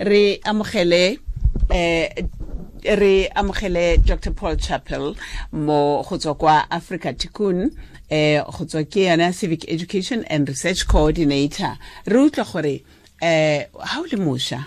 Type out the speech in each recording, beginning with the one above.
re amogele eh re amogele dr paul chapel mo go tswa kwa africa tikun eh go tswa ke yana civic education and research coordinator. Re utlwa gore eh ha o le moša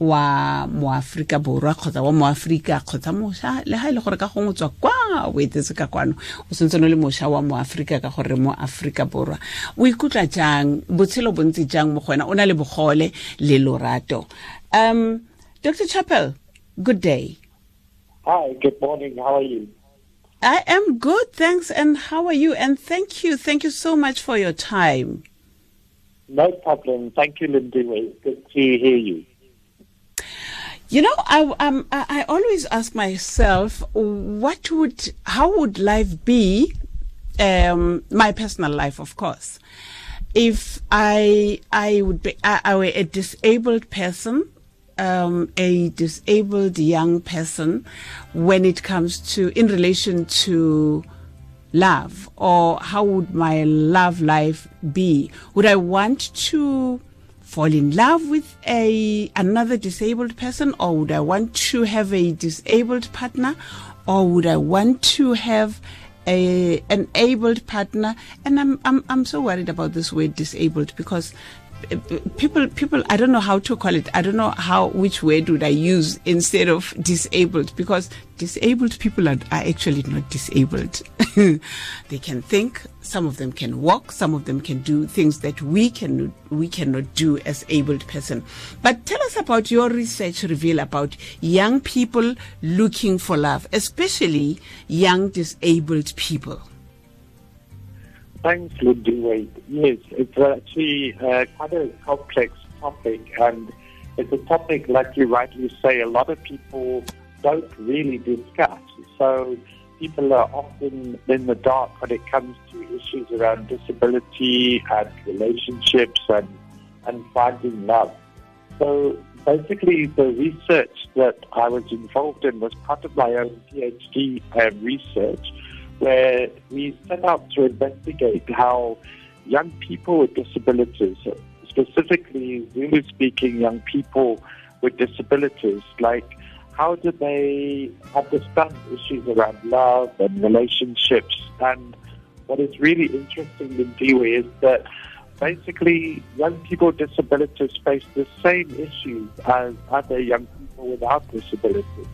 wa moaforika borwa kgotsa wa moaforika kgotsa moša le ga e le gore ka gongwe tswa kwa o etetse ka kwano o sentse no le moša wa moaforika ka gore mo aforika borwa o ikutlwa jang botshelo bontse jang mo go wena o na le bogole le lorato um dr Chappell good day Hi, good morning. How are you? I am good, thanks. And how are you? And thank you. Thank you so much for your time. No problem. Thank you, Lindy. Good to hear you. You know, I um, I always ask myself, what would, how would life be? Um, my personal life, of course. If I I would be I, I were a disabled person, um, a disabled young person, when it comes to in relation to love, or how would my love life be? Would I want to fall in love with a another disabled person or would I want to have a disabled partner or would I want to have a an abled partner? And I'm I'm I'm so worried about this word disabled because people people i don't know how to call it. I don't know how which word would i use instead of disabled because disabled people are, are actually not disabled. They can think some of them can walk some of them can do things that we can we cannot do as abled person. But tell us about your research reveal about young people looking for love especially young disabled people Thanks, Lindy Yes, it's actually uh, quite a complex topic, and it's a topic, like you rightly say, a lot of people don't really discuss. So people are often in the dark when it comes to issues around disability and relationships and, and finding love. So basically, the research that I was involved in was part of my own PhD uh, research where we set out to investigate how young people with disabilities, specifically Zulu speaking young people with disabilities, like how do they understand issues around love and relationships? And what is really interesting Lindiwe is that basically young people with disabilities face the same issues as other young people without disabilities.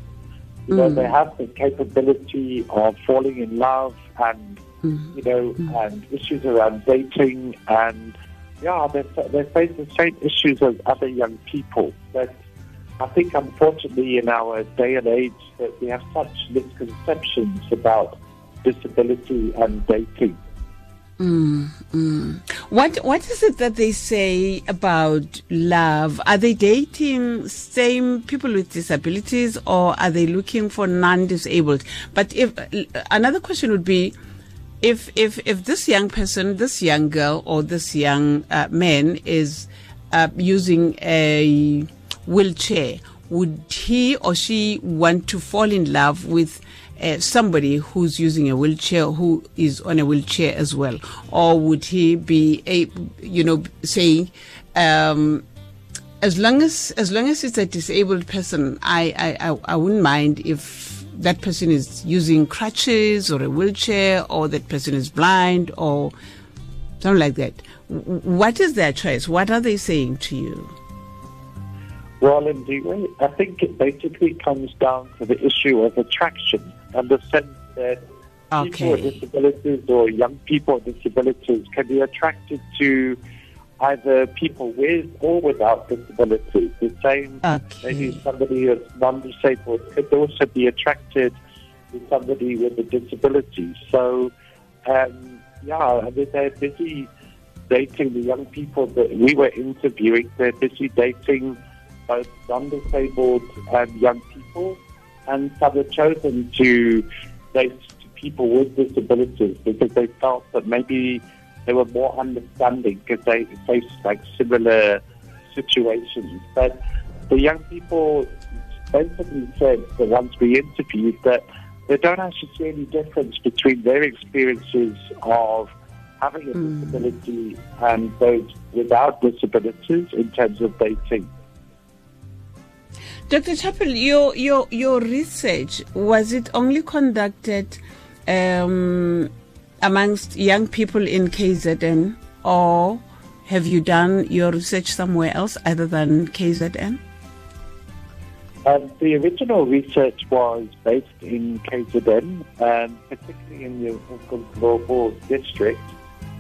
You know, mm. they have the capability of falling in love and, mm. you know, mm. and issues around dating and, yeah, they, they face the same issues as other young people. But I think, unfortunately, in our day and age, that we have such misconceptions about disability and dating. Mm, mm. What what is it that they say about love? Are they dating same people with disabilities, or are they looking for non-disabled? But if another question would be, if if if this young person, this young girl, or this young uh, man is uh, using a wheelchair, would he or she want to fall in love with? Uh, somebody who's using a wheelchair who is on a wheelchair as well, or would he be a you know saying um, as long as as long as it's a disabled person, I I, I wouldn't mind if that person is using crutches or a wheelchair, or that person is blind or something like that. What is their choice? What are they saying to you? Well, indeed, I think it basically comes down to the issue of attraction and the sense that okay. people with disabilities or young people with disabilities can be attracted to either people with or without disabilities. The same, okay. maybe somebody who's non-disabled could also be attracted to somebody with a disability. So, um, yeah, I mean, they're busy dating the young people that we were interviewing. They're busy dating both non-disabled and young people, and some have chosen to date people with disabilities because they felt that maybe they were more understanding because they faced like similar situations. But the young people basically said, the ones we interviewed, that they don't actually see any difference between their experiences of having a mm. disability and those without disabilities in terms of dating. Dr. Chappell, your your your research was it only conducted um, amongst young people in KZN, or have you done your research somewhere else other than KZN? Um, the original research was based in KZN, um, particularly in the Global district.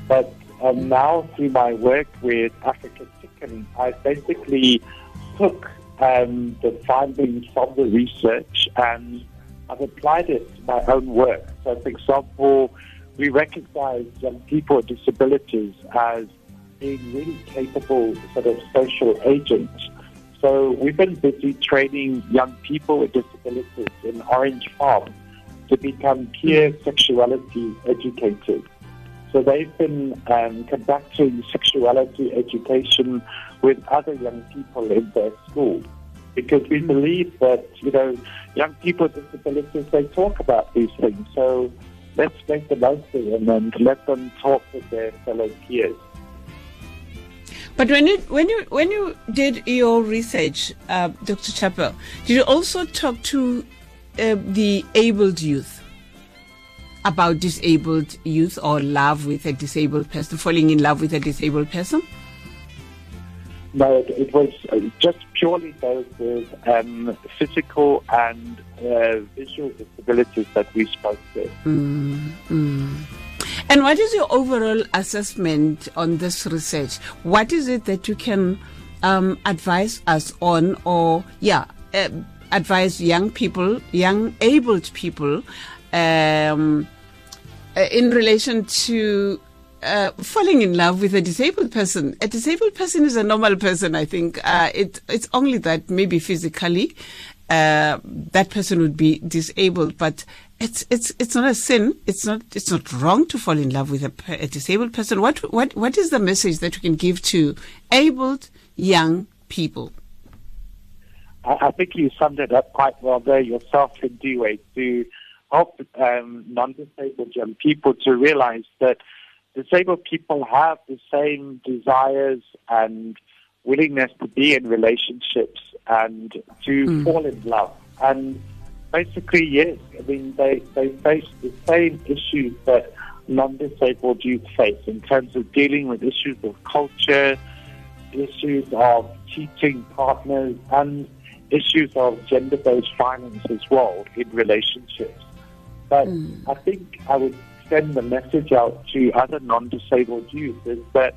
But um, now, through my work with Africa Tikkun, I basically took um, the findings from the research and I've applied it to my own work. So, for example, we recognize young people with disabilities as being really capable sort of social agents. So we've been busy training young people with disabilities in Orange Farm to become peer sexuality educators. So they've been um, conducting sexuality education with other young people in their school because we believe that, you know, young people with disabilities, they talk about these things. So let's make the most of them and let them talk with their fellow peers. But when you when you when you did your research, uh, Dr. Chappell, did you also talk to uh, the abled youth about disabled youth or love with a disabled person, falling in love with a disabled person? No, it, it was uh, just purely those with um, physical and uh, visual disabilities that we spoke to. Mm, mm. And what is your overall assessment on this research? What is it that you can um, advise us on, or yeah, uh, advise young people, young abled people, um, in relation to uh, falling in love with a disabled person. A disabled person is a normal person. I think uh, it, it's only that maybe physically uh, that person would be disabled, but it's it's it's not a sin. It's not it's not wrong to fall in love with a, a disabled person. What what what is the message that we can give to abled young people? I, I think you summed it up quite well there yourself Lindiwe to help um, non-disabled young people to realize that disabled people have the same desires and willingness to be in relationships and to mm. fall in love and basically, yes. I mean, they, they face the same issues that non-disabled youth face in terms of dealing with issues of culture, issues of teaching partners, and issues of gender-based violence as well in relationships. But mm. I think I would send the message out to other non-disabled youth is that,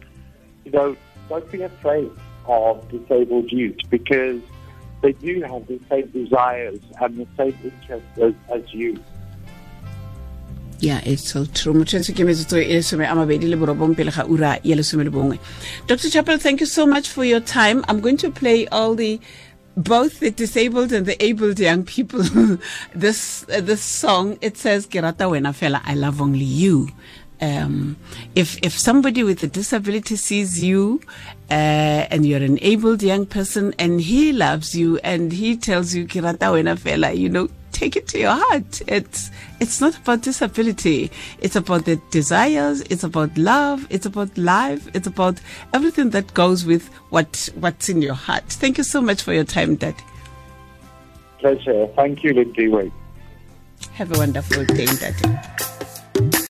you know, don't be afraid of disabled youth because they do have the same desires and the same interests as, as you. Yeah, it's so true. Motšhentse ke metsotso e lesome a mabedi le borobong pele ga ura ya lesome le bongwe. Dr. Chappell, thank you so much for your time. I'm going to play all the both the disabled and the abled young people this uh, this song it says Gerata wena fela I love only you. Um, if if somebody with a disability sees you uh, and you're an abled young person and he loves you and he tells you kirata wena fela you know take it to your heart. It's it's not about disability. It's about the desires. It's about love. It's about life. It's about everything that goes with what what's in your heart. Thank you so much for your time dad pleasure. Thank you lindy have a wonderful day daddy